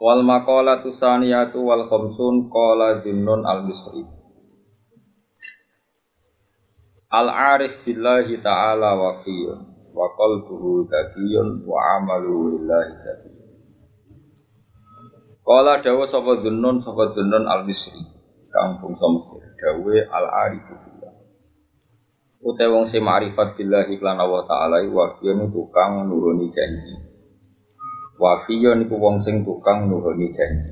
Wal maqalatu saniyatu wal khamsun qala Junnun al Misri. Al arif billahi ta'ala wa fiyun wa qalbuhu dakiyun wa amaluhu lillahi zakiyun. Qala dawa sapa Junnun sapa Junnun al Misri. Kang bangsa Mesir dawe al arif billah. Ute wong sing ma'rifat billahi lan Allah taala wa fiyun tukang nuruni janji. Wafiyo niku wong sing tukang nuhoni janji.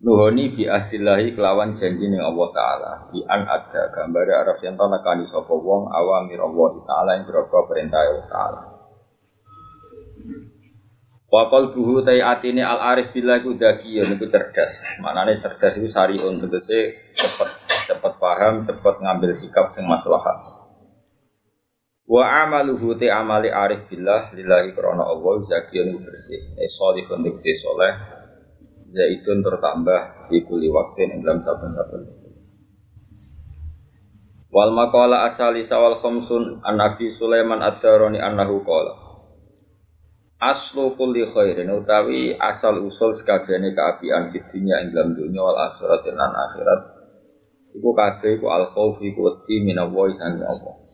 Nuhoni bi ahdillahi kelawan janji ning Allah taala. Bi an ada gambare araf yen ta nekani sapa wong awamir Allah taala ing berapa perintah Allah taala. Wa qalbuhu tai atine al arif billah iku dakiya niku cerdas. Manane cerdas iku sariun tegese cepet cepet paham, cepet ngambil sikap sing maslahat. Wa amaluhu te amali arif billah lillahi krana Allah zakiyun bersih. Eh sholihun diksi soleh. Zaitun tertambah di kuli waktu ing dalam saben-saben. Wal maqala asali sawal khamsun an Nabi Sulaiman ad-Darani annahu qala Aslu kulli khairin utawi asal usul sekabehane kaapian fid dunya ing dalam dunya wal akhirat lan akhirat iku kabeh iku al khauf iku wedi sangi Allah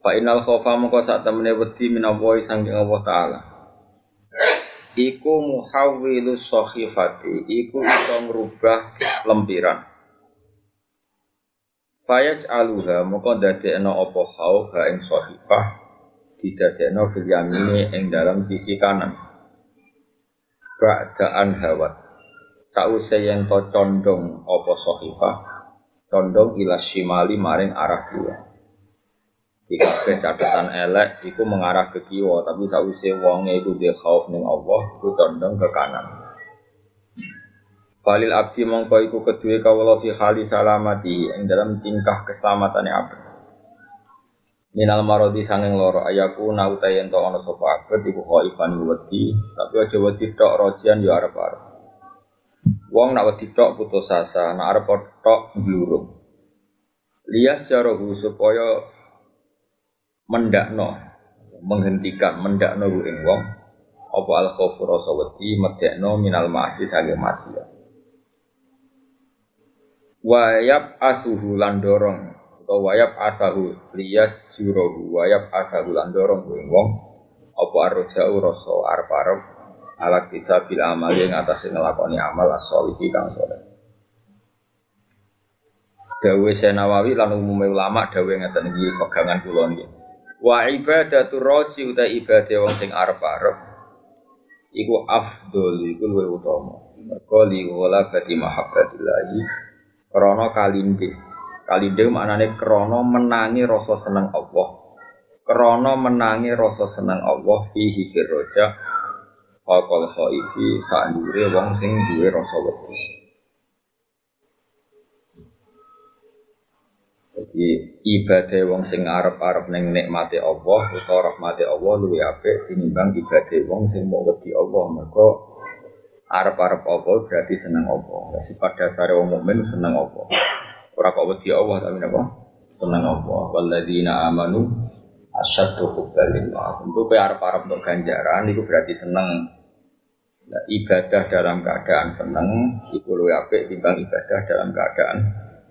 Fa inal khofa mongko sak temene wedi minallahi saking Allah taala. Iku muhawwilu sakhifati, iku iso ngrubah lempiran. Fayaj aluha mongko dadekno apa khauf ha ing sakhifah didadekno fil yamini ing dalam sisi kanan. Ba'daan hawat. Sause yen to condong apa sakhifah, condong ila shimali maring arah kiwa. Di kabeh catatan elek iku mengarah ke kiwa tapi sawise wonge iku dia khauf ning Allah iku condong ke kanan. Falil abdi mongko iku kedue kawula fi hali salamati ing dalam tingkah keselamatane abdi. Minal marodi sanging loro ayaku nauta yen to ana sapa abdi iku khaifan wedi tapi aja wedi tok rojian yo arep-arep. Wong nak wedi tok putus asa nak arep tok glurung Lias jarohu supaya mendakno menghentikan mendakno ru ing wong apa al khaufu rasa wedi medekno minal ma'asi sange maksiat. Wayab asuhu lan dorong utawa wayab asahu liyas jurohu wayab asahu lan dorong ing wong apa arja'u rasa arep-arep ala bisa bil amal yang atas ngelakoni amal as-solihi kang soleh Dawe Senawawi lan umumnya ulama dawe ngeten iki pegangan kula niki Wa ibadatu roji uta ibadah wong sing arep-arep iku afdol iku luwih utama. Mergo li wala bati mahabbatillahi krana kalinde. Kalinde maknane krana menangi rasa seneng Allah. Krana menangi rasa seneng Allah fihi firroja faqal khaifi sandure wong sing duwe rasa wedi. Jadi ibadah wong sing arep-arep ning nikmate Allah utawa rahmate Allah luwih apik tinimbang ibadah wong sing mau wedi Allah. Mergo arep-arep Allah berarti seneng Allah. Sifat dasar wong mukmin seneng Allah. Ora kok wedi Allah tapi napa? Seneng Allah. Walladzina amanu asyaddu hubbalillah. Tentu kowe arep-arep untuk ganjaran iku berarti seneng nah, ibadah dalam keadaan seneng iku luwih apik timbang ibadah dalam keadaan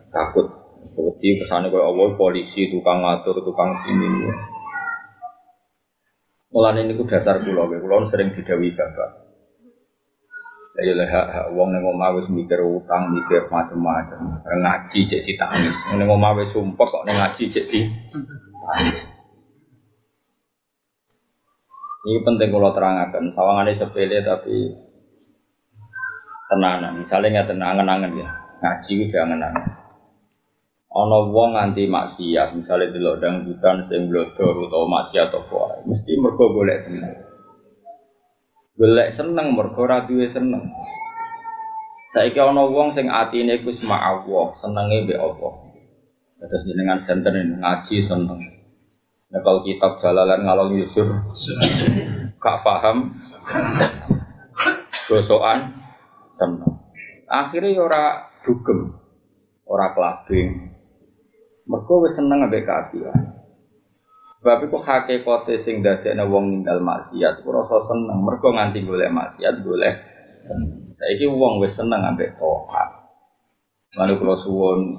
takut Wedi kesane kaya Allah polisi, tukang ngatur, tukang sini. Mulane niku dasar kula, kula sering didawi bapak. Ya lha hak wong ning mikir utang, mikir macam-macam. Ngaji cek ditangis. Ning omah wis sumpah kok ngaji cek ditangis. Ini penting kalau terangkan, sawangannya sepele tapi tenanan. Misalnya nggak tenangan-angan ya, ngaji udah angan-angan. Ono wong nganti maksiat, misalnya delok dangdutan sing blodor utawa maksiat apa mesti mergo golek seneng. Golek seneng mergo ora duwe seneng. Saiki ana wong sing atine iku Allah, senenge mbek Allah. Terus jenengan senter ngaji seneng. Nah, kalau kitab jalalan ngalor yusur, gak paham, gosokan, seneng. Akhirnya ya ora dugem, ora kelabing. Mereka wis seneng ambek keapian. Sebab itu hakikate sing dadekne wong ninggal maksiat, ora rasa seneng. Mergo nganti golek maksiat, golek seneng. Saiki wong wis seneng ambek tohat. Lalu kula suwun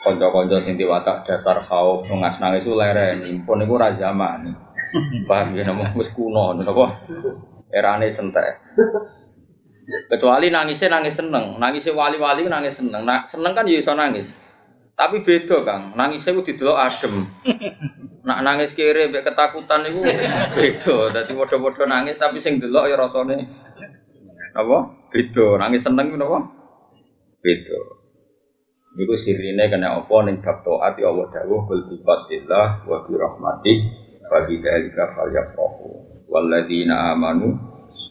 kanca-kanca sing diwatak dasar khauf ngas nangis leren, impun niku ra zaman. Paham ya nemu wis kuno napa? Erane sentek. Kecuali nangisnya nangis seneng, nangisnya wali-wali nangis seneng. Nah, seneng kan ya iso nangis. Tapi beda Kang, nangisnya ku didelok adem. Nak nangis kiri mbek ketakutan itu beda. Dadi padha-padha nangis tapi sing delok ya rasane apa? Beda. Nangis seneng ku napa? Beda. Iku sirine kena apa ning bab taat ya Allah dawuh bil fadlillah wa bi rahmati wa bi dzalika falyafrahu. Walladzina amanu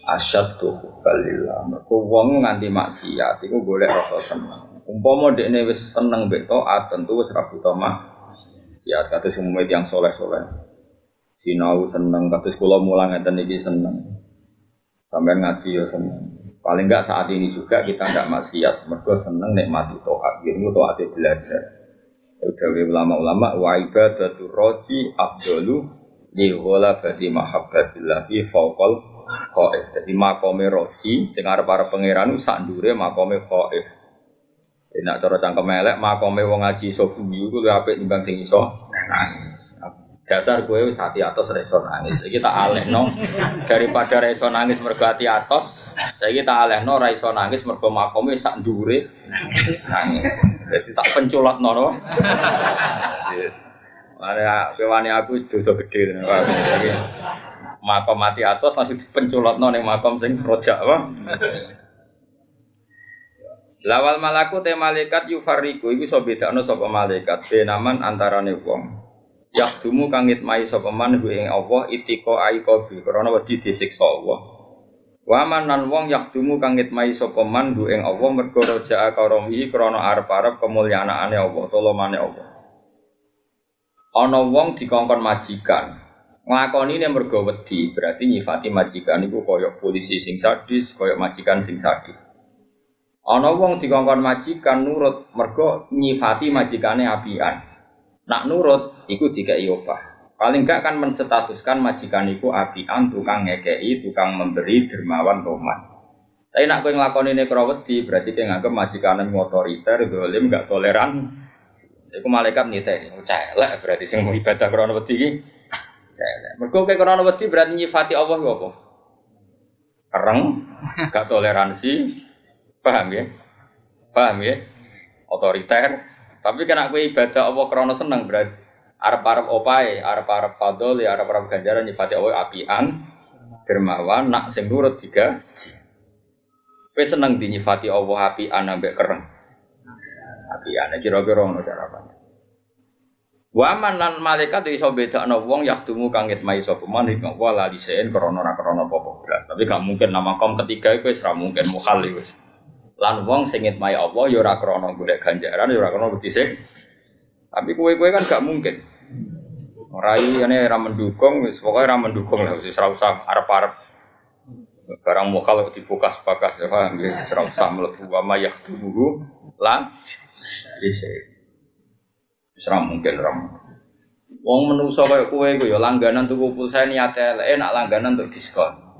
asyaddu hubbalillah. Mergo wong nganti maksiat iku golek rasa seneng. Umpama dekne wis seneng mbek taat tentu wis ra butuh maksiat kados umume yang soleh-soleh. Sinau seneng kados kula mulang ngeten iki seneng. Sampai ngaji ya seneng. Paling enggak saat ini juga kita tidak maksiat, mergo seneng nikmati taat. Ini taat belajar. Udah ulama-ulama wa ibadatu roji afdalu li badi mahabbatillah fi fawqal khaif. Jadi makome roji sing arep para pangeran sak ndure makome khaif. Nak cara cangkem elek makome wong ngaji iso guyu kuwi apik timbang sing iso nangis. Dasar gue wis hati atos reso nangis. Iki tak alehno daripada reso nangis mergo ati atos, saiki tak alehno ra iso nangis mergo makome sak ndure nangis. Jadi tak penculotno no. Yes. Mana kewani aku dosa gede makom mati atas langsung dipenculot ning makom sing rojak apa? Lawal malaku te malaikat yufariku iku iso bedakno sapa malaikat benaman antarane wong. Yahdumu kang ngitmai sapa man hu ing Allah itiko aiko bi krana wedi disiksa Allah. Wa nan wong yahdumu kang ngitmai sapa man hu ing Allah mergo rojaa karomi krana arep-arep kemulyanaane Allah, tolomane Allah. Ana wong dikongkon majikan, nglakoni ini mergo wedi berarti nyifati majikan iku koyok polisi sing sadis koyok majikan sing sadis ana wong dikongkon majikan nurut mergo nyifati majikane apian. Nak nurut iku dikai opah paling gak kan menstatuskan majikan iku apian tukang ngekei tukang memberi dermawan roman tapi nak kowe nglakoni ini wedi berarti kowe nganggep majikane otoriter dolim gak toleran. Iku malaikat niteni, celek berarti sing mau ibadah krono wedi mereka kayak korona wedi berarti nyifati Allah apa? Kereng, gak toleransi, paham ya? Paham ya? Otoriter. Tapi kena kue ibadah Allah krono seneng berarti Arab opai, Arab fadol, ya Arab ganjaran nyifati Allah apian, dermawan, nak sing nurut tiga. Kue seneng dinyifati Allah apian ambek kereng. Apian, kira-kira ngono cara apa? Wa man lan malaikat iso bedakno wong yahdumu kang ngitmai sapa man ing wa la lisein krana ora krana apa blas. Tapi gak mungkin nama kom ketiga iku wis ora mungkin mukhal. Lan wong sing ngitmai Allah ya ora krana golek ganjaran ya ora krana. Tapi kowe-kowe kan gak mungkin. Rai ini ra mendukung wis pokoke ra mendukung lah ora usah arep-arep barang mukhal dibukas-bakas ya paham ya ora usah mlebu wa ma yahdumu lan lisein. Serah mungkin ram. Wong menungso kayak kue gue ya langganan tuku pulsa elek enak langganan untuk diskon.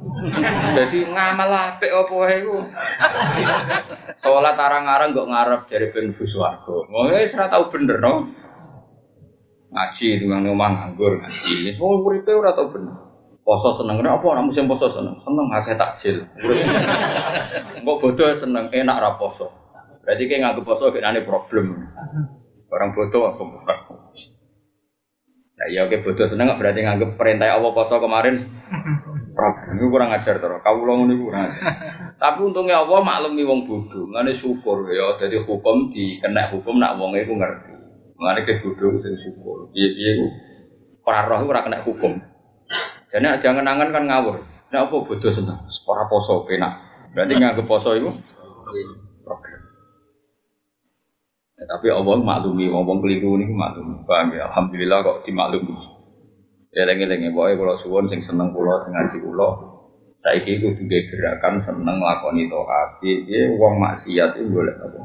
Jadi ngamal apik apa wae iku. Arang-arang kok ngarep dari ben swarga. Wong wis ora bener no. Ngaji dengan omah nganggur ngaji. Wis wong uripe ora tau bener. Poso seneng apa ora musim poso seneng? Seneng akeh takjil. Kok bodoh seneng enak ra poso. Berarti kayak nganggep poso kene problem. Orang bodoh langsung mufrad. Nah, ya oke bodoh seneng berarti nganggep perintah Allah poso kemarin. Problem itu kurang ajar terus. Kau ulang ini kurang. Tapi untungnya Allah maklumi wong bodoh. Ngene syukur ya. Jadi hukum di kena hukum nak wong itu ngerti. Ngene ke bodoh sing syukur. Iya itu. Para roh itu kena hukum. Jadi jangan angan kan ngawur. Nah apa bodoh seneng. Ora poso penak. Berarti nganggep poso. Ya, tapi Allah maklumi, ngomong keliru ini maklumi. Paham ya? Alhamdulillah kok dimaklumi. Ya lengi-lengi, pokoknya kalau suwon sing seneng pulau, sing ngaji pulau, saya kira itu gerakan seneng lakoni toat. Dia uang maksiat itu boleh apa?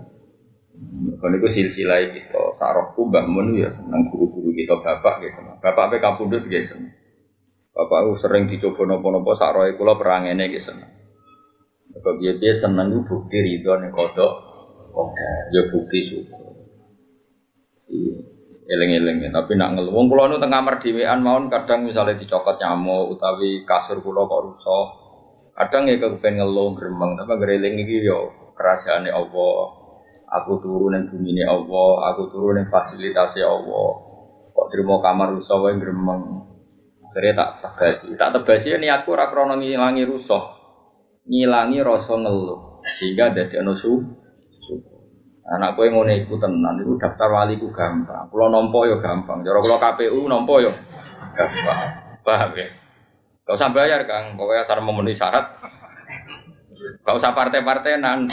Kalau itu silsilah kita, sarokku bangun ya seneng guru-guru kita bapak ya seneng. Bapak apa kapundut ya seneng. Bapak aku sering dicoba nopo-nopo saroy kula perang ini ya seneng. Dia dia seneng itu bukti ridho nih kodok, ya bukti syukur. Iya, eleng-eleng tapi nak ngeluh. Wong kula nu teng kamar dhewean kadang misalnya dicokot nyamuk utawi kasur kula kok rusak. Kadang ya kepen ngeluh gremeng, tapi gereling iki yo kerajaane Allah. Aku turun yang bumi ini Allah, aku turun yang fasilitasi Allah. Kok terima kamar rusak wae gremeng. Akhirnya tak tebasi, tak tebasi niatku ora krana ngilangi rusak. Ngilangi rasa ngeluh sehingga dadi su Anak kowe ngono iku tenan iku daftar wali ku gampang. Kula nampa ya gampang. Cara kula KPU nampa ya gampang. Paham ya? Gak usah bayar, Kang. Pokoknya asal memenuhi syarat Gak usah partai-partainan.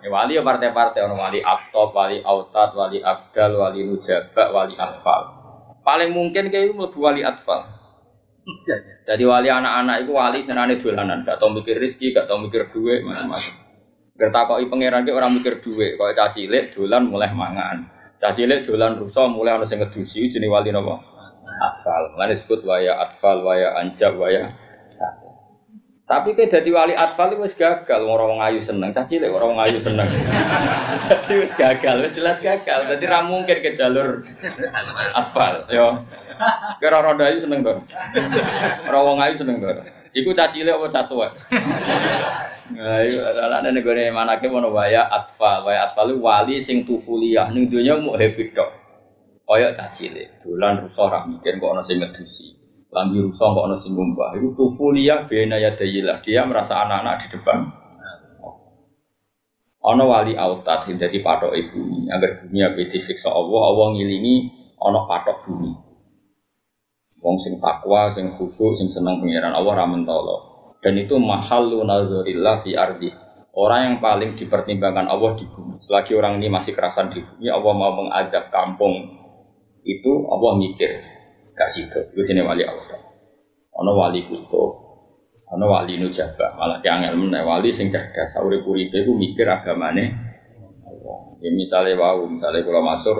Ya, wali ya partai-partai, orang wali aktop, wali autat, wali abdal, wali nujabak, wali atfal. Paling mungkin kayak itu wali atfal. Jadi wali anak-anak itu wali senane dolanan, gak tau mikir rizki, gak tau mikir duit, macam-macam. Gertakoi pangeran ke orang mikir duit, kalau caci cilik dolan mulai mangan. Caci cilik dolan rusak mulai harus sing ngedusi jenis wali nopo. Atfal. Mulai disebut waya atfal, waya anjab, waya satu. Tapi ke jadi wali atfal itu gagal, orang orang ayu seneng, caci cilik orang ayu seneng. jadi wis gagal, wis jelas gagal. Jadi ra mungkin ke jalur atfal, yo. Kira orang ayu seneng dong. Orang orang ayu seneng dong. Iku caci cilik apa catuan? Itu adalah ada negara yang mana ke mana waya atfal, waya itu wali sing tufuliyah ning dunia mau happy dok. Kaya caci cilik, dolan rusak rak mikir kok ana sing ngedusi. Lambi rusak kok ana sing ngumbah. Iku tufulia bena ya dayilah. Dia merasa anak-anak di depan. Ono wali autat dadi patok bumi. Agar bumi ape disiksa Allah, Allah ngilingi ono patok bumi. Wong sing takwa, sing khusyuk, sing seneng pengiran Allah ra mentolo. Dan itu mahallu nazarillah fi ardi. Orang yang paling dipertimbangkan Allah di bumi. Selagi orang ini masih kerasan di bumi, Allah mau mengadab kampung itu Allah mikir gak sido. Itu jenis wali Allah. Ono wali kuto, ono wali nujaba. Malah yang ilmu wali sing cerdas. Sauri uripe ku mikir agamane Allah. Ya misalnya wau, misalnya kalau matur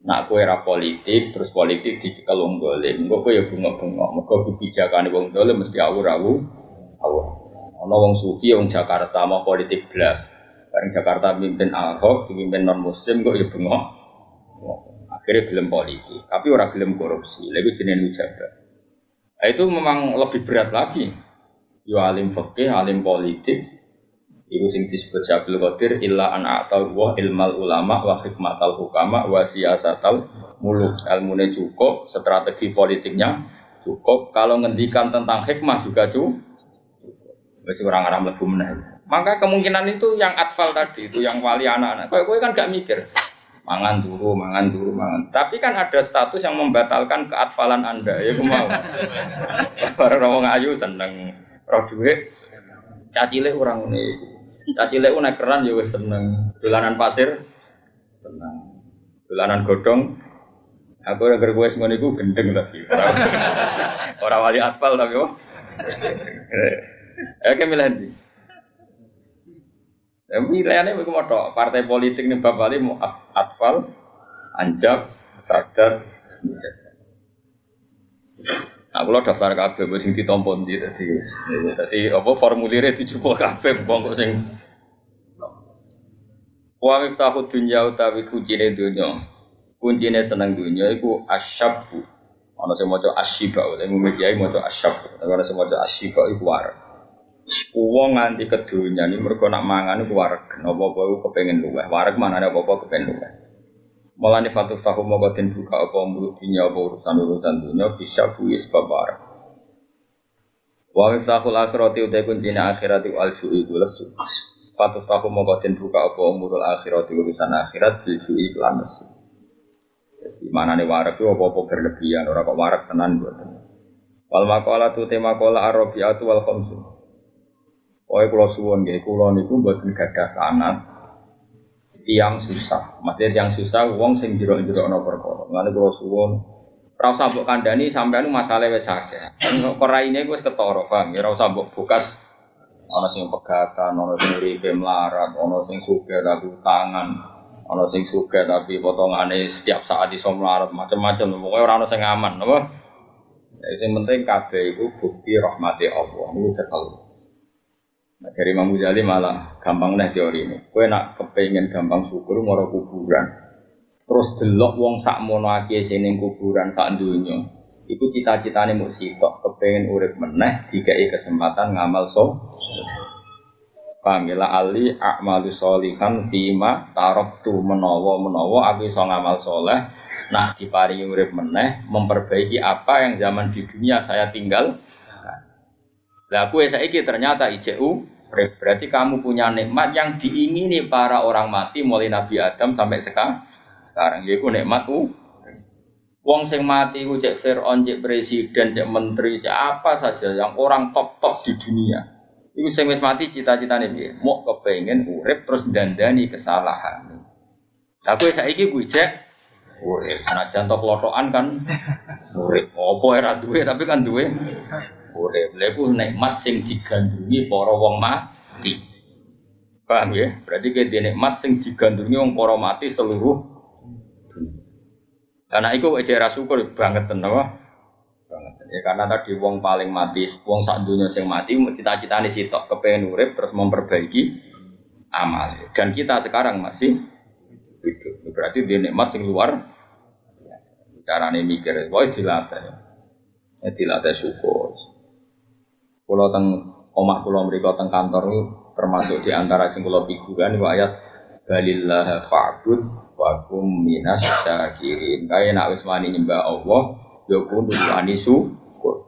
nak kue era politik, terus politik dicekel wong dolim. Engko kowe ya bunga-bunga. Mergo kebijakan wong dolim mesti awur-awur. Awur. Ono wong sufi, wong Jakarta mau politik belas. Bareng Jakarta pimpin Ahok, dipimpin non Muslim kok ya bengok. Akhirnya gelem politik, tapi orang gelem korupsi. Lagi jenis ujaga. Nah, itu memang lebih berat lagi. Yo alim fakih, alim politik. Iku sing disebut Syabil Qadir illa an atau wa ilmal ulama wa hikmatal hukama wa siyasatal muluk. Ilmune cukup, strategi politiknya cukup. Kalau ngendikan tentang hikmah juga cukup. Masih orang Arab lebih menang. Maka kemungkinan itu yang atfal tadi, itu yang wali anak-anak. Kau kan gak mikir mangan dulu, mangan dulu, mangan. Tapi kan ada status yang membatalkan keatfalan Anda, ya mau. Para orang ayu seneng roh duit, cacile orang ini, cacile naik keran juga ya seneng, dolanan pasir seneng, dolanan godong. Aku yang gue semuanya gue gendeng tapi orang wali atfal tapi oh. Oke milih Ya, pilihannya begitu mau partai politik nih bapak mau atfal, anjab, sadar, Nah, kalau daftar kabeh wis sing ditampa ndi dadi dadi apa formulire dijupuk kabeh wong kok sing Wa miftahu dunya utawi kuncine dunya. Kuncine seneng dunya iku asyabu. Ana sing maca asyiba, lha mung kiai maca asyab. Ana sing maca asyiba iku war. Uang nganti kedunya ini mereka nak mangan itu wareg, nopo apa kepengen luweh. Wareg mana ada apa kepengen luweh. Malah nih fatus tahu mau batin buka apa mulut dunia apa urusan urusan dunia bisa bui sebab wareg. Wa miftahul akhirati utai kuncinya akhirati wal itu lesu. Fatus tahu mau batin buka apa umurul akhirati urusan akhirat su'i kelan lesu. Jadi mana nih wareg itu apa-apa berlebihan, orang kok wareg tenan buat Wal makola tu tema kola arabiatu wal khamsu. Pokoknya kalau suwon gak, kulo niku buat gadah sanat tiang susah. Maksudnya tiang susah, wong sing jero-jero no perkara. Lalu kalau suwon, rau sabuk kandani sampai anu masalah wes. Korai ini gue ketoro, paham? Ya rau sabuk bukas. Ono sing pegatan, ono sing uripe melarat, ono sing suge tapi tangan, ono sing suge tapi potongane setiap saat iso melarat, macam-macam. Pokoknya orang ono sing aman, apa? Yang penting kabeh itu bukti rahmati Allah. Itu cekel. Nah, dari Imam Ghazali malah gampang nih teori ini. Kue nak kepengen gampang syukur moro kuburan. Terus delok wong sak mono akeh sing kuburan sak dunya. Iku cita-citane mau sitok, kepengen urip meneh dikai kesempatan ngamal so. Pamila ya? ali a'malu solihan fima taroktu menawa menawa aku iso ngamal soleh nah diparingi urip meneh memperbaiki apa yang zaman di dunia saya tinggal lah kue saiki ternyata ICU berarti kamu punya nikmat yang diingini para orang mati mulai Nabi Adam sampai sekarang. Sekarang yaiku nikmat u. Wong sing mati ku cek Fir'aun, cek presiden, cek menteri, cek apa saja yang orang top-top di dunia. Iku sing wis mati cita-citane piye? Mau kepengen urip terus dandani kesalahan. Lah kowe saiki kuwi cek urip. Senajan lotokan kan urip. Apa era duwe tapi kan duwe urip. Lha iku nikmat sing digandrungi para wong mati. Paham ya? Berarti kayak nikmat sing digandrungi wong para mati seluruh dunia. Karena itu ejera syukur banget apa? Banget. Ya karena tadi wong paling mati, wong sak dunia sing mati cita-citane sitok kepengen urip terus memperbaiki amal. Dan kita sekarang masih hidup. Berarti dia nikmat sing luar biasa. Carane mikir, wah dilatih. Ya dilatih syukur. Kulo teng omah kulo mereka teng kantor ini termasuk di antara sing kulo figuran itu ayat balillah fa'bud wa minas syakirin. Kaya nak wis wani nyembah Allah, ya kudu wani syukur.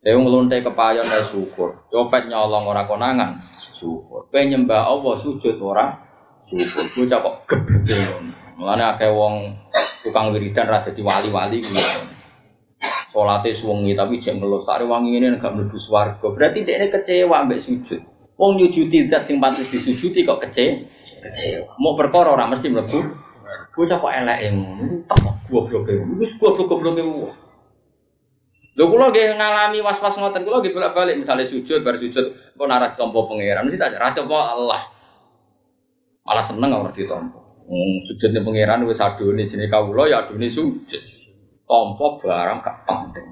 Dewe ngelunte kepayon ya syukur. Copet nyolong ora konangan, syukur. Kowe nyembah Allah sujud ora syukur. Bocah kok gebreke ngono. Mulane akeh wong tukang wiridan ra dadi wali-wali kuwi. Solatnya suwengi tapi jam ngelus tari wangi ini nggak mlebu swarga. Berarti dia ini kecewa ambek sujud. Wong nyujuti zat sing pantas disujuti kok kecewa. Kecewa. Mau perkara orang mesti mlebu. Bocah kok eleke ngono. Tak goblok e. Wis goblok-goblok e. Lho kula nggih ngalami was-was ngoten kula nggih bolak-balik misalnya sujud bar sujud kok narak tompo pangeran mesti tak ra Allah. Malah seneng ora ditompo. Hmm, sujudnya pangeran wis adone jenenge kawula ya adone sujud tompo barang gak penting.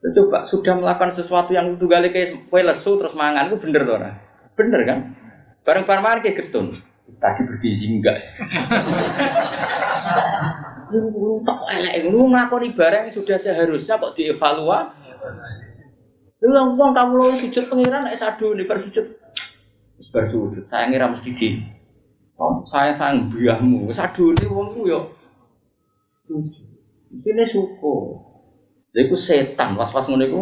Coba sudah melakukan sesuatu yang itu kali kayak kue lesu terus mangan, itu bener tuh Bener kan? Barang barang kayak getun. Tadi bergizi enggak? Lu tak elek, lu ngakoni barang yang sudah seharusnya kok dievaluasi. Lu yang uang kamu lo sujud pengiran, es sadu nih bersujud. Bersujud, saya ngira mesti di. Oh, saya sayang biahmu, sadu nih uang lu yuk. Setuju. Mestinya syukur. Jadi itu setan, was-was ngono itu.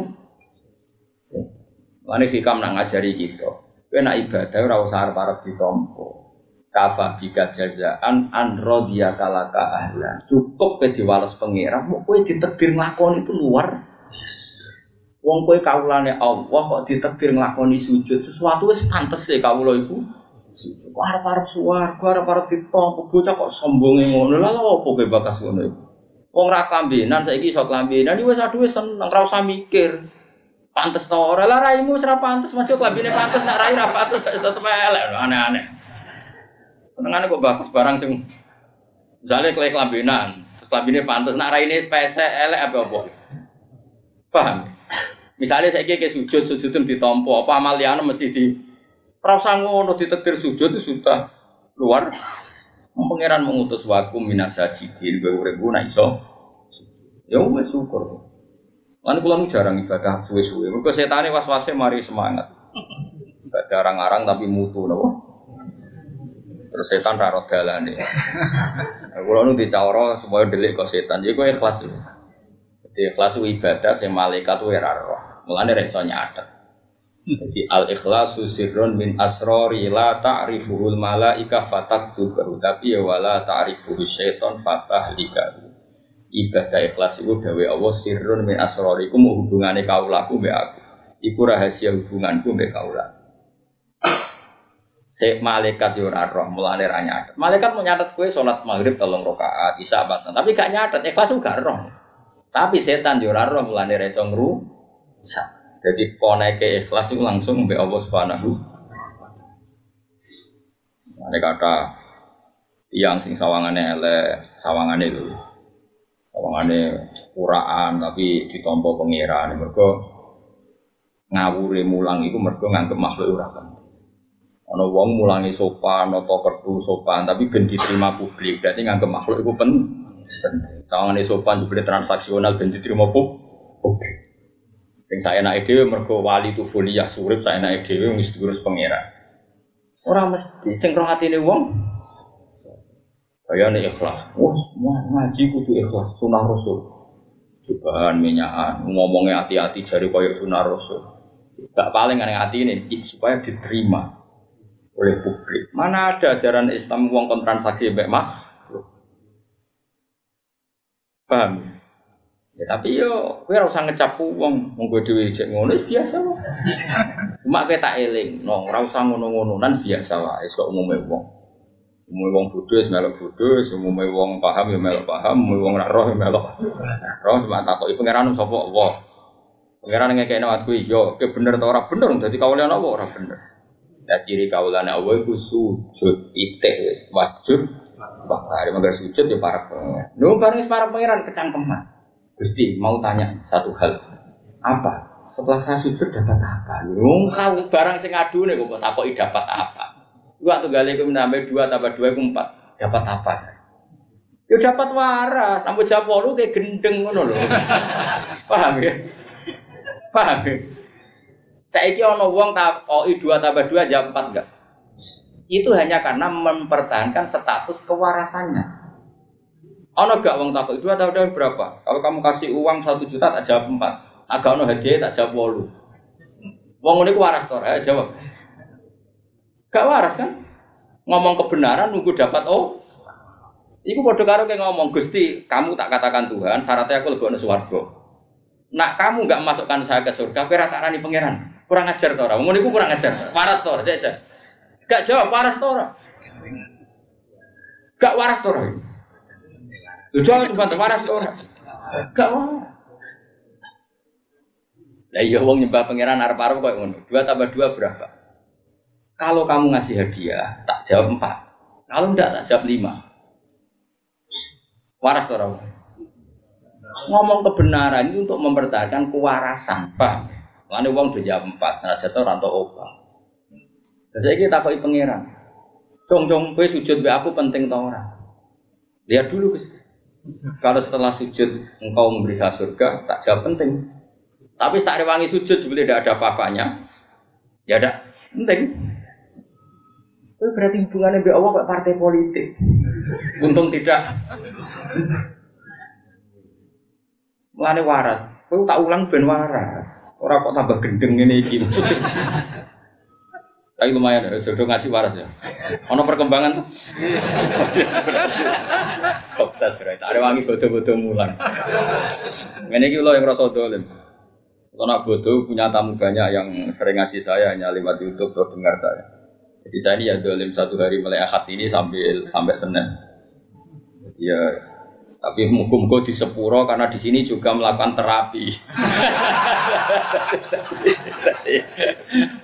Setan. hikam nak ngajari kita. Kowe nak ibadah ora usah arep-arep ditampa. Kafa bika jazaan an radhiya kalaka ahlan. Cukup kowe diwales pangeran, mau kowe ditakdir nglakoni itu luar Wong kowe kawulane Allah kok ditakdir nglakoni sujud, sesuatu wis pantes e kawula iku. Arep-arep suwarga, arep-arep ditompo bocah kok sombonge ngono. Lah opo kowe bakas ngono iku? Wong ra klambenan saiki iso klambenan wis aduh wis seneng ra usah mikir. Pantes to ora lah raimu ora pantes masih klambine pantes nak rai ra pantes tetep elek aneh-aneh. Senengane kok bakas barang sing Misalnya klek kelambinan, kelambine pantas, nak raine spese elek apa apa? Paham? Misalnya saya kayak sujud, sujud itu ditompo, apa amaliannya mesti di Rasa ngono ditetir sujud itu sudah luar. Pangeran mengutus wakum minasajidin gue urip nak iso. Ya wis syukur. Lan kula jarang ibadah suwe-suwe. Mergo setane was-wase mari semangat. Ibadah arang-arang tapi mutu napa? Terus setan ra ro dalane. Kula nu dicawara supaya delik kok setan. Ya kowe ikhlas. Jadi ikhlas ibadah sing malaikat ora roh. Mulane ra iso nyatet. Jadi al ikhlasu sirrun min asrori la ta'rifuhul malaika fataktubahu tapi ya wala ta'rifuhu syaiton likahu Ibadah ikhlas itu dawe Allah sirrun min asrori ku mau hubungannya laku be aku. Iku rahasia hubunganku mbek kaula. Se malaikat yo ora roh, mulane ra nyatet. Malaikat mau nyatet kowe salat maghrib tolong rakaat, isya batan, tapi gak nyatet, ikhlas gak roh. Tapi setan yo ora roh, mulane ra iso ngrusak. Jadi koneke ikhlas itu langsung mbek Allah Subhanahu Ada kata tiang sing sawangane elek, sawangane itu sawangane kuraan tapi ditompo pangeran mergo ngawure mulang itu mergo nganggep makhluk ora Ono wong mulangi sopan, noto kertu sopan, tapi ben diterima publik. Berarti nganggep makhluk itu pen penting. Sawangane sopan juga transaksional ben diterima publik. Sing saya naik dewe mergo wali tu folia surip saya naik dewe mesti diurus pangeran. Orang mesti sing roh hatine wong Kaya nih ikhlas. Wah, semua ngaji kudu ikhlas sunah rasul. Cobaan minyakan ngomongnya hati-hati jari kaya sunah rasul. Gak paling aneh hati ini supaya diterima oleh publik. Mana ada ajaran Islam uang kontransaksi mbak mah? Paham? Ya tapi yo, kowe ora usah ngecap uang, mung kowe dhewe cek ngono biasa wae. Cuma kowe tak eling, no, ora usah ngono nan biasa wae, kok umume wong. Umume wong bodho wis melok bodho, umume wong paham ya melok paham, umume wong ora roh ya melok. Roh cuma takoki pangeran sapa Allah. Pangeran ngekekno aku yo, ke bener ta ora bener, dadi kawulan apa ora bener. Nah ciri kaulane Allah itu sujud titik wasjud Bahkan magar sujud ya para pengiran. Nu bareng para pangeran kecangkeman. Gusti mau tanya satu hal. Apa? Setelah saya sujud dapat apa? Nung kau barang sing adu nih kok takoki dapat apa? Dua tuh gali menambah dua tambah dua itu empat. Dapat apa saya? Ya dapat waras. Sampai jawab lu kayak gendeng ngono loh. Paham ya? Paham ya? Saiki ono wong takoki dua tambah dua jam empat enggak? Itu hanya karena mempertahankan status kewarasannya. Ono gak wong takut dua tambah dua berapa? Kalau kamu kasih uang satu juta tak jawab empat. Agak ono hadiah tak jawab wolu. Wong ini waras tor, ya jawab. Gak waras kan? Ngomong kebenaran nunggu dapat oh. Iku bodoh karo kayak ngomong Gusti, kamu tak katakan Tuhan, syaratnya aku lebih suwargo. Nak kamu nggak masukkan saya ke surga, kira tak rani pangeran. Kurang ajar tora. Wong niku kurang ajar. Waras tora, aja. Gak jawab waras tora. Gak waras tora. Lu jawab cuma waras tora. Gak waras. Lah iya wong nyembah pangeran arep-arep kok ngono. Dua tambah dua berapa? Kalau kamu ngasih hadiah, tak jawab empat. Kalau enggak, tak jawab lima. Waras tora. Ngomong kebenaran itu untuk mempertahankan kewarasan, paham? Lalu uang udah jam empat, sana jatuh rantau obat. Dan saya kita pakai pangeran. Cong cong, kue sujud be aku penting tau orang. Lihat dulu guys. Kalau setelah sujud engkau memberi saya surga, tak jawab penting. Tapi tak rewangi sujud sebelum tidak ada apa-apanya. Ya ada penting. Itu berarti hubungannya be Allah kayak partai politik. Untung tidak. Mulane waras. Kowe tak ulang ben waras. Ora kok tambah gendeng ngene iki. Tapi lumayan ya, jodoh ngaji waras ya. Ono perkembangan tuh. Sukses right. Ada wangi bodoh-bodoh mulan. Ini kita yang rasa dolim. Kalau nak bodoh punya tamu banyak yang sering ngaji saya hanya lewat YouTube atau dengar saya. Jadi saya ini ya dolim satu hari mulai akad ini sambil sampai senin. Ya tapi mukum di sepuro karena di sini juga melakukan terapi.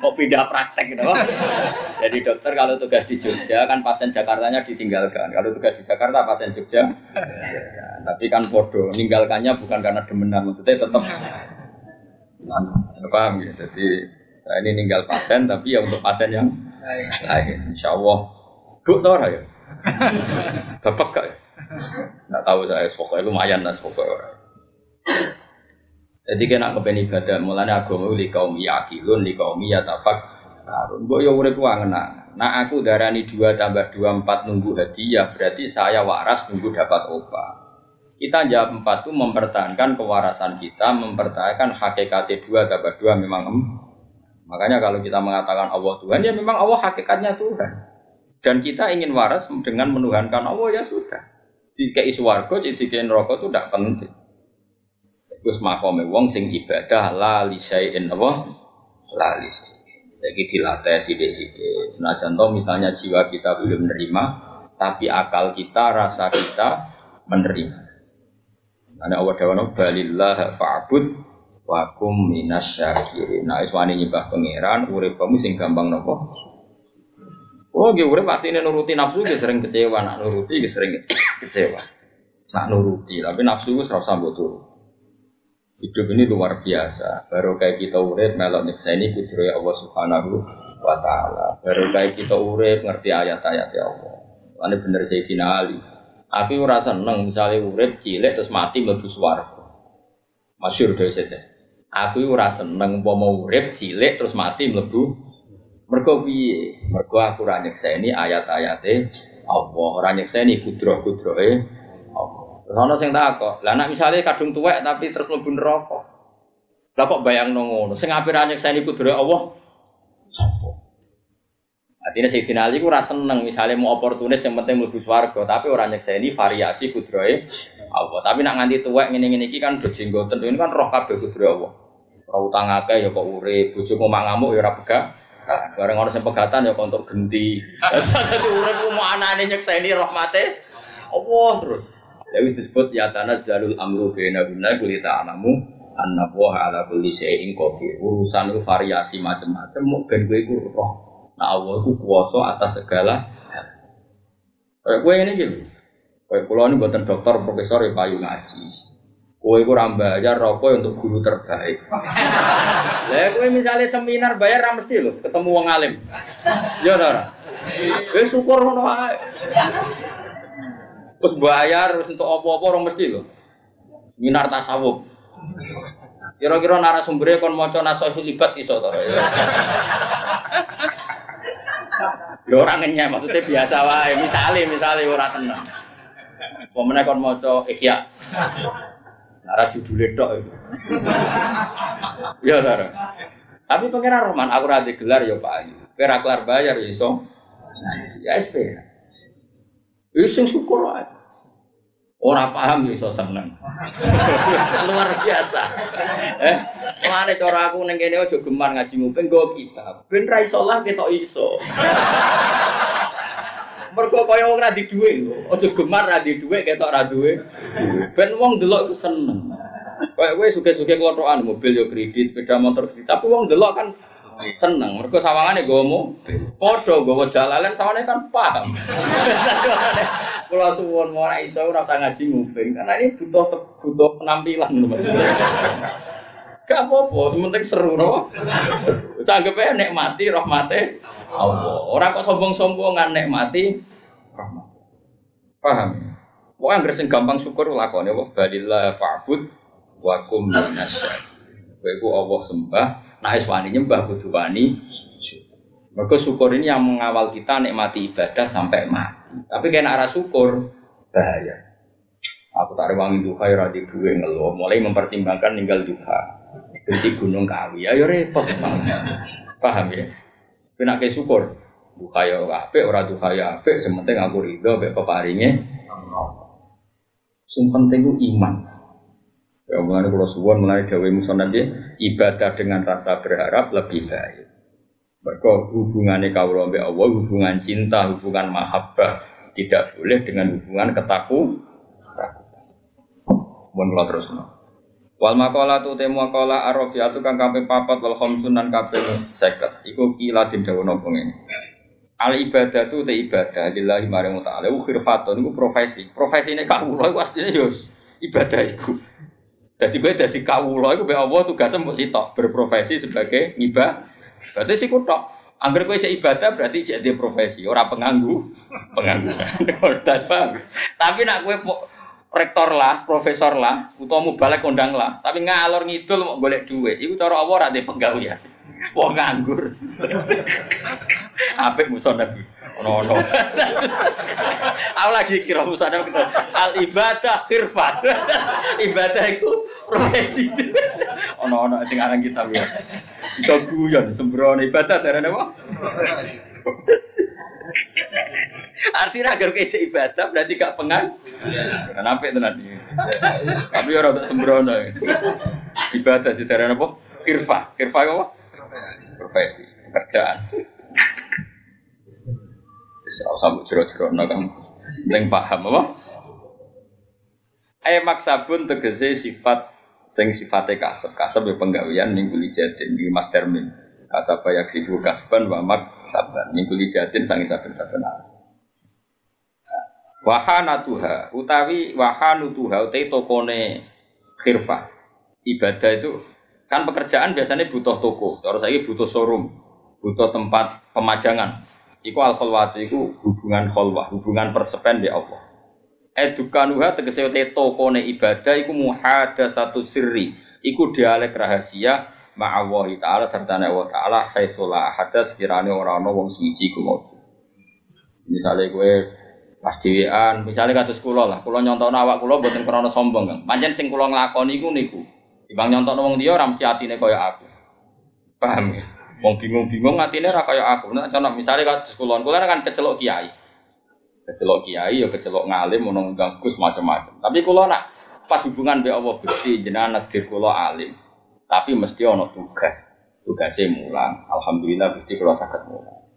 Mau pindah praktek gitu. Jadi dokter kalau tugas di Jogja kan pasien Jakartanya ditinggalkan. Kalau tugas di Jakarta pasien Jogja. Ya, tapi kan podo, meninggalkannya bukan karena demenan, maksudnya tetap paham ya. Jadi saya ini ninggal pasien tapi ya untuk pasien yang lain. Insya Allah. Duk tau ya? Bapak gak ya? Nggak tahu saya, pokoknya lumayan lah pokoknya. Jadi kena kepen ibadah, mulanya agama li kaum yakilun, li kaum yatafak. Tarun, gue ya urip ngena. Nah aku darani dua tambah dua empat nunggu hadiah, berarti saya waras nunggu dapat obat. Kita jawab empat itu mempertahankan kewarasan kita, mempertahankan hakikat dua tambah dua memang em. Makanya kalau kita mengatakan Allah Tuhan, ya memang Allah hakikatnya Tuhan. Dan kita ingin waras dengan menuhankan Allah ya sudah dikei swarga jadi dikei neraka itu tidak penting. Gus makome wong sing ibadah la li syai'in apa lali. Jadi dilatih sidik-sidik. Senajan toh misalnya jiwa kita belum menerima, tapi akal kita, rasa kita menerima. Karena Allah dawana balillah fa'bud wa kum minas syakirin. Nah, iswani nyembah pangeran, urip kamu sing gampang nopo? Oh, gue urip pasti nuruti nafsu, gue sering kecewa, nak nuruti, gue sering kecewa. Nak nuruti, tapi nafsu gue serasa turut. Hidup ini luar biasa. Baru kayak kita urip melok nyeksa ini kudroy Allah Subhanahu wa taala. Baru kayak kita urip ngerti ayat-ayat ya Allah. Ini bener Sayyidina Ali. Aku ora seneng misalnya urip cilik terus mati mlebu swarga. Masyhur dari situ. Aku ora seneng mau urip cilik terus mati mlebu Mergo piye? Mergo aku ora nyekseni ayat-ayate Allah, ora nyekseni kudroh-kudrohe. Terus ana sing takok, "Lah nek misale kadung tuwek tapi terus mlebu neraka." Lah kok bayangno ngono? Sing ape ora nyekseni kudrohe Allah? Sopo? Artinya Sayyidina Ali ku ora seneng misalnya mau oportunis yang penting mlebu swarga, tapi ora nyekseni variasi kudrohe Allah. Tapi nak nganti tuwek ngene-ngene iki kan bejenggoten ini kan roh kabeh kudrohe Allah. Ora utang akeh ya kok urip, bojomu mak ngamuk ya ora pegah. Bareng orang yang pegatan ya kontok genti. Dadi urip mau anane nyekseni rahmate Allah terus. Jadi disebut ya tanah zalul amru bena bina kulita alamu anna wa ala kulli syai'in qadir. Urusan itu variasi macam-macam mau ben kowe iku roh. Nah Allah itu kuasa atas segala hal. Kayak gue ini gitu. Kayak pulau ini buatan dokter, profesor ya payu ngaji. Kue ku bayar rokok untuk guru terbaik. Lah kue misalnya seminar bayar ra mesti ketemu wong alim. Ya ora. Wis syukur ngono wae. Terus bayar terus untuk apa-apa orang mesti lo. Seminar tasawuf. Kira-kira narasumbernya kon maca nasohi libat iso to. Ya. ya orang ngenyek maksudnya biasa wae. Misale misale ora tenang. Pemenang kon maca ihya. Nara tok itu. Ya Nara. Tapi pengiran Roman, aku rada gelar ya Pak Ayu. Kira kelar bayar ya iso. Ya SP. Wis syukur wae. Orang paham ya iso seneng. Luar biasa. Eh, mana cara aku neng kene aja gemar ngaji nguping go kitab. Ben ra iso lah ketok iso. Mergo kaya wong ra di dhuwit lho. Aja gemar ra di dhuwit ketok ra duwe. Ben wong delok iku seneng. Kayak kowe suge-suge kelothokan mobil yo kredit, sepeda motor kredit, tapi wong delok kan seneng. Mergo sawangane nggawa mobil. Padha nggawa jalalan sawane kan paham. Kula suwun ora iso ora usah ngaji nguping karena ini butuh butuh penampilan maksudnya. Gak apa-apa, penting seru no. Sanggepe nikmati rahmate Allah. Orang kok sombong-sombongan nikmati rahmat. Paham? Pokoknya yang sing gampang syukur lakone wa balillah fa'bud wa kum. Kowe Allah sembah, nek wani nyembah kudu wani Mereka syukur ini yang mengawal kita nikmati ibadah sampai mati. Tapi kena arah syukur bahaya. Aku tak rewangi duha ya di duwe ngeluh. Mulai mempertimbangkan ninggal duha. Di gunung kawi. Ayo repot. Paham ya? Kena ke syukur. Duha ya apik, ora duha ya apik, sementing aku ridho mek peparinge Sing penting iman. Ya mulane kula suwon mulai dawuh musonab ibadah dengan rasa berharap lebih baik. Mereka hubungannya kawula mbek Allah, hubungan cinta, hubungan mahabbah tidak boleh dengan hubungan ketaku. Mohon kula terus. Wal makola tu temu makola arabiatu kang kaping papat wal khamsun nan kaping 50. Iku kila den napa ngene. Al ibadah tu te ibadah lillahi maring ta'ala. Ku khirfatun iku profesi. Profesine kawula iku asline yo ibadah iku. Dadi kowe dadi kawula iku be Allah tugasnya mbok sitok berprofesi sebagai ibadah. Berarti sik tok. Angger kowe cek ibadah berarti cek dia profesi, ora penganggu, pengangguran. Tapi nak kowe rektor lah, profesor lah, utawa balik kondang lah, tapi ngalor ngidul mau golek duit, itu cara Allah ora ya. Wong nganggur. Apik musuh Nabi. Ono ono. Aku lagi kira musuh Nabi al ibadah khirfat. ibadah itu profesi. Ono ono sing aran kita ya. Iso guyon sembrono ibadah darane apa? Artinya agar kece ibadah berarti gak pengan. Kan apik tenan iki. Tapi ora untuk sembrono. Ibadah sih darane apa? Kirfa. Kirfa apa? profesi, pekerjaan. Bisa usah jero-jero kan. Yang paham apa? Eh maksabun tegese sifat sing sifatnya kasep. Kasep ya penggawean ning kuli jatin ning Mas Termin. Kasapa yak sibu kasban wa mak saban. Ning kuli jatin sangi saben-saben wahana tuha. Utawi wahanu tuha utai tokone khirfah. Ibadah itu kan pekerjaan biasanya butuh toko. Terus lagi butuh showroom butuh tempat pemajangan. Iku al kholwat iku hubungan kholwah, hubungan persepen di Allah. Edukanuha tegese te tokone ibadah iku muhada satu sirri, iku dialek rahasia ma'awahi ta'ala serta Allah ta'ala haitsulah ahada sekiranya orang-orang wong suci ku. Misalnya gue pas dhewean, misalnya kados kula lah, kula nyontokno awak kula mboten krana sombong, Kang. Pancen sing kula nglakoni iku niku. Timbang nyontokno wong liya ora mesti atine kaya aku. Paham ya? Wong bingung-bingung atine ra kaya aku. Nek contoh misale kados kula, kula kan kecelok kiai. Kecelok kiai ya kecelok ngalim ono ganggus macam-macam. Tapi kula nak pas hubungan be Allah Gusti jenengan kula alim. Tapi mesti ono tugas. Tugasnya mulang. Alhamdulillah Gusti kula saged mulang.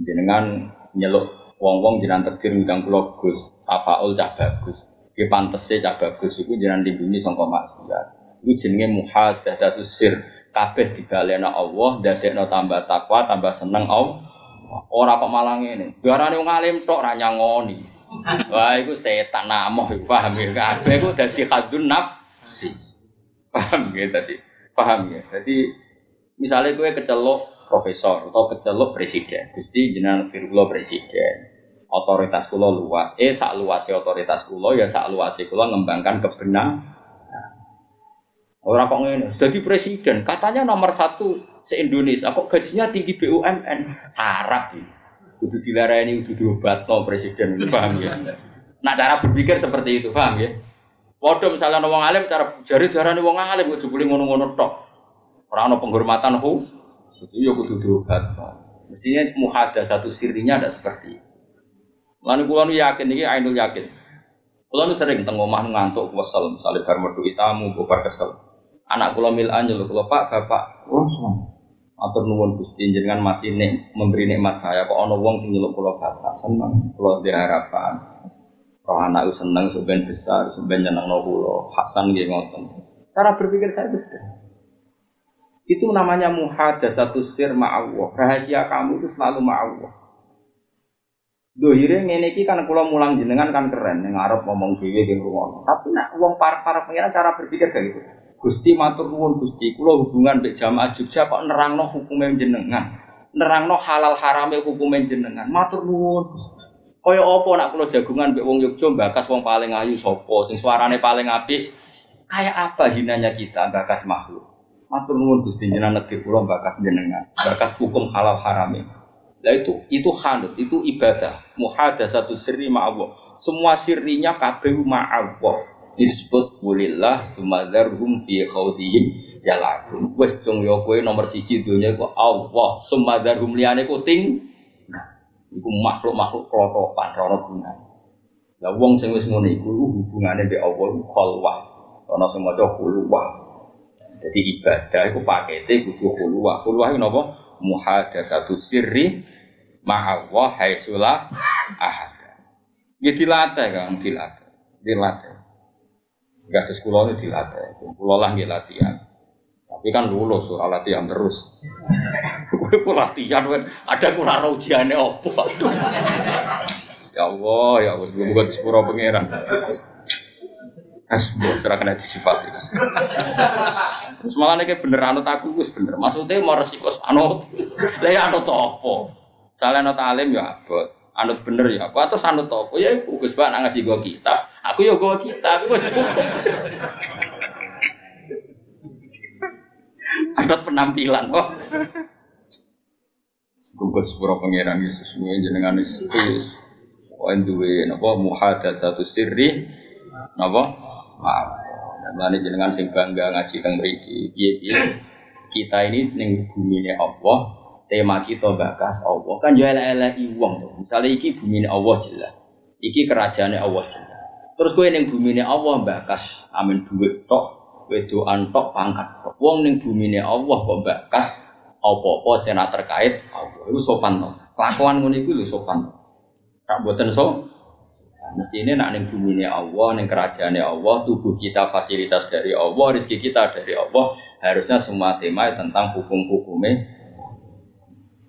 Jenengan nyeluk wong-wong jenengan takdir ngundang kula Gus, tafaul cah bagus. Ki pantese cah bagus iku jenengan lindungi sangka maksiat. Iku jenenge muhasadatus sir. Kabeh dibalena Allah, dadekno tambah takwa, tambah seneng Allah. Ora kok malah ngene. Biarane wong alim tok ra nyangoni. Wah, iku setan namoh, paham ya? Kabeh iku dadi khadun nafsi. Paham ya tadi? Paham ya? Jadi misalnya gue kecelok profesor atau kecelok presiden, Gusti jenengan kula presiden otoritas kulo luas. Eh sak luasnya otoritas kulo ya sak luasnya kulo ngembangkan kebenaran. Orang kok ngene, jadi presiden, katanya nomor satu se Indonesia, kok gajinya tinggi BUMN, sarap ya. Udah dilarani, udah diobat no presiden, paham ya? Nah cara berpikir seperti itu, paham ya? Waduh misalnya wong alim, cara jari darah wong alim, gue boleh ngono-ngono tok. Orang penghormatan hu, itu ya kudu diobat. Mestinya muhada satu sirinya ada seperti itu. Lalu kulo yakin ini ainul yakin. Kulo sering teng omah ngantuk kesel, misalnya bar metu itamu, bar kesel. Anak kulo mil anjel, kulo pak bapak, oh semua. Atur nuwun Gusti. Jenengan masih nek memberi nikmat saya. Kok ana wong sing nyeluk kula bapak seneng. Kula harapan. Roh anak seneng sebenarnya besar sebenarnya nyenengno kula. Hasan nggih ngoten. Cara berpikir saya itu itu namanya muhadatsatu sir ma'allah rahasia kamu itu selalu ma'allah Dohire ngene iki kan kula mulang jenengan kan keren. Ning arep ngomong dhewe di rumah. Tapi nak wong para pengiran cara berpikir kayak gitu. Gusti matur nuwun Gusti, kula hubungan mbek jamaah Jogja kok nerangno hukume jenengan. Nerangno halal harame hukume jenengan. Matur nuwun Gusti. Kaya apa nak kula jagungan mbek wong Yogja bakas wong paling ayu sapa, sing suarane paling apik. Kayak apa hinanya kita bakas makhluk. Matur nuwun Gusti jenengan negeri kula bakas jenengan. Bakas hukum halal harame. Nah itu itu hanut, itu ibadah. satu sirri ma'allah. Semua sirrinya kabeh ma'allah. Disebut walillah sumadharhum fi khawdihim yalakun. Wes cung yo kowe nomor siji dunia iku Allah. Sumadharhum liyane ku ting. Iku makhluk-makhluk klotokan rono gunane. Lah wong sing wis ngono iku hubungane mbek Allah iku khalwah. Ana sing maca khulwah. Jadi ibadah iku pakete kudu khulwah. Khulwah iku napa? Muhadatsatu sirri ma'allah haisulah ahad. Ya dilatih kan, dilatih. Dilatih. Gak ada sekolah ini dilatih. Kulo lah latihan. Tapi kan lulus soal latihan terus. Gue ku latihan kan ada kurang ujiannya opo. ya Allah, ya Allah, bukan sepuro pangeran. Asbro serah kena disifati. Terus malah nih bener anut aku bener. Maksudnya mau resiko anut. Lah ya anut apa? Salah anut alim ya abot. Anut bener ya apa atau anut apa ya iku Gus Bak ngaji gua kita. Aku ya gua kita, aku wis Anut penampilan kok. Gugus sepuro pangeran Yesus sesuai jenengan Yesus. Duwe napa satu sirri napa? Maaf. Dan lani jenengan sing bangga ngaji teng mriki. Piye-piye kita ini ning bumi Allah tema kita bakas Allah kan ya elek wong misalnya iki bumi Allah jelas iki kerajaannya Allah jelas terus kue neng bumi Allah bakas amin duit tok wedoan tok pangkat tok wong bumi Allah kok bakas apa-apa sing terkait Allah. Iku sopan to. Kelakuan ngono iku lho sopan. Tak boten so. Mesti ini nak neng bumi ini Allah, neng kerajaan Allah, tubuh kita fasilitas dari Allah, rezeki kita dari Allah. Harusnya semua tema tentang hukum-hukumnya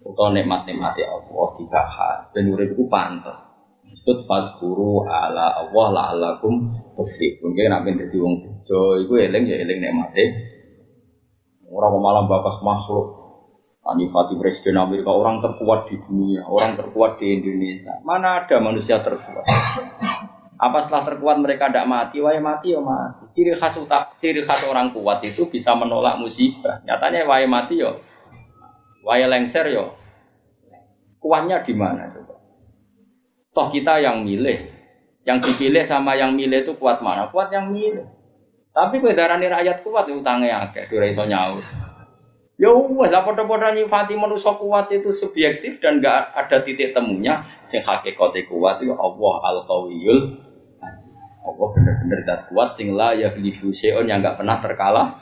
atau nikmat-nikmati Allah dibahas. Ben urip iku pantes. Disebut fadhkuru ala Allah la'allakum tuflihun. Mungkin nak ben dadi wong bejo iku eling ya eling nikmate. Ora malam bakas makhluk. Anifati Presiden Amerika orang terkuat di dunia, orang terkuat di Indonesia. Mana ada manusia terkuat? Apa setelah terkuat mereka tidak mati? Wah mati ya mati. Ciri khas utak, ciri khas orang kuat itu bisa menolak musibah. Nyatanya wah mati yo, wah lengser yo. Kuatnya di mana coba? Toh kita yang milih, yang dipilih sama yang milih itu kuat mana? Kuat yang milih. Tapi kedaran rakyat kuat ya utangnya agak, dua iso nyaur. Ya wes lah podo-podo nyifati manusia kuat itu subjektif dan gak ada titik temunya. Sing hakikate kuat itu Allah al qawiyul aziz. Allah bener-bener dat kuat sing la ya yang gak pernah terkalah.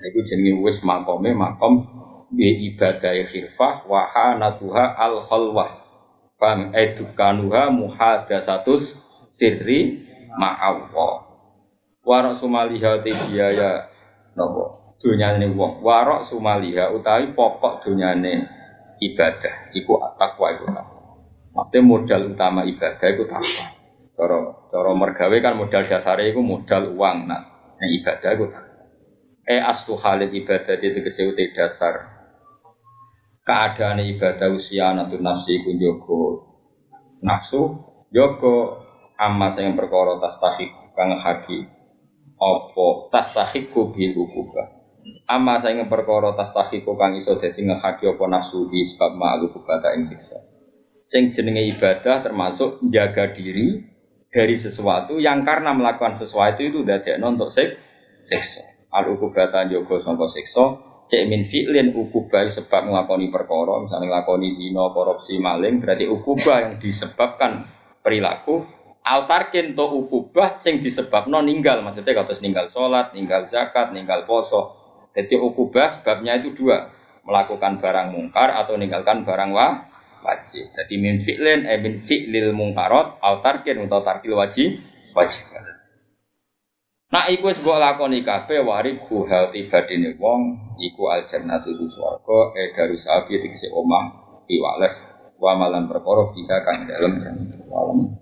Iku jenenge wis makome makom bi ibadah khilfah wa hanatuha al khalwah. Fam edukanuha muhadasatus sirri ma'awwa. Wa rasulullah ya nopo? Dunyane wong. Warok sumaliha utawi pokok dunyane ibadah. Iku takwa iku maksudnya modal utama ibadah iku takwa. Cara cara mergawe kan modal dasare iku modal uang nah ibadah iku takwa. Eh aslu halid ibadah itu kesewute dasar keadaan ibadah usia natu nafsi iku jogo nafsu jogo amma sing perkara tastahik kang haki apa tastahiku bil ukubah Ama saya ingin perkara tastahiku kang iso dadi ngehaki apa nafsu di sebab ma'alu kubata ing siksa. Sing jenenge ibadah termasuk jaga diri dari sesuatu yang karena melakukan sesuatu itu dadekno untuk sik siksa. Al ukubata jogo sangka siksa, cek min fi'lin ukubah sebab nglakoni perkara, misalnya nglakoni zina, korupsi, maling, berarti ukubah yang disebabkan perilaku altarkin to ukubah sing disebabno ninggal maksudnya kata ninggal sholat, ninggal zakat, ninggal poso jadi ukubah sebabnya itu dua, melakukan barang mungkar atau meninggalkan barang wa, wajib. Jadi min fi'lin eh min fi'lil mungkarot au tarkin atau tarkil wajib wajib. Nah, iku wis mbok lakoni kabeh warib hal tibadine wong iku al jannatu itu swarga e darus abi omah piwales wa malan perkara fika kang dalem jannah.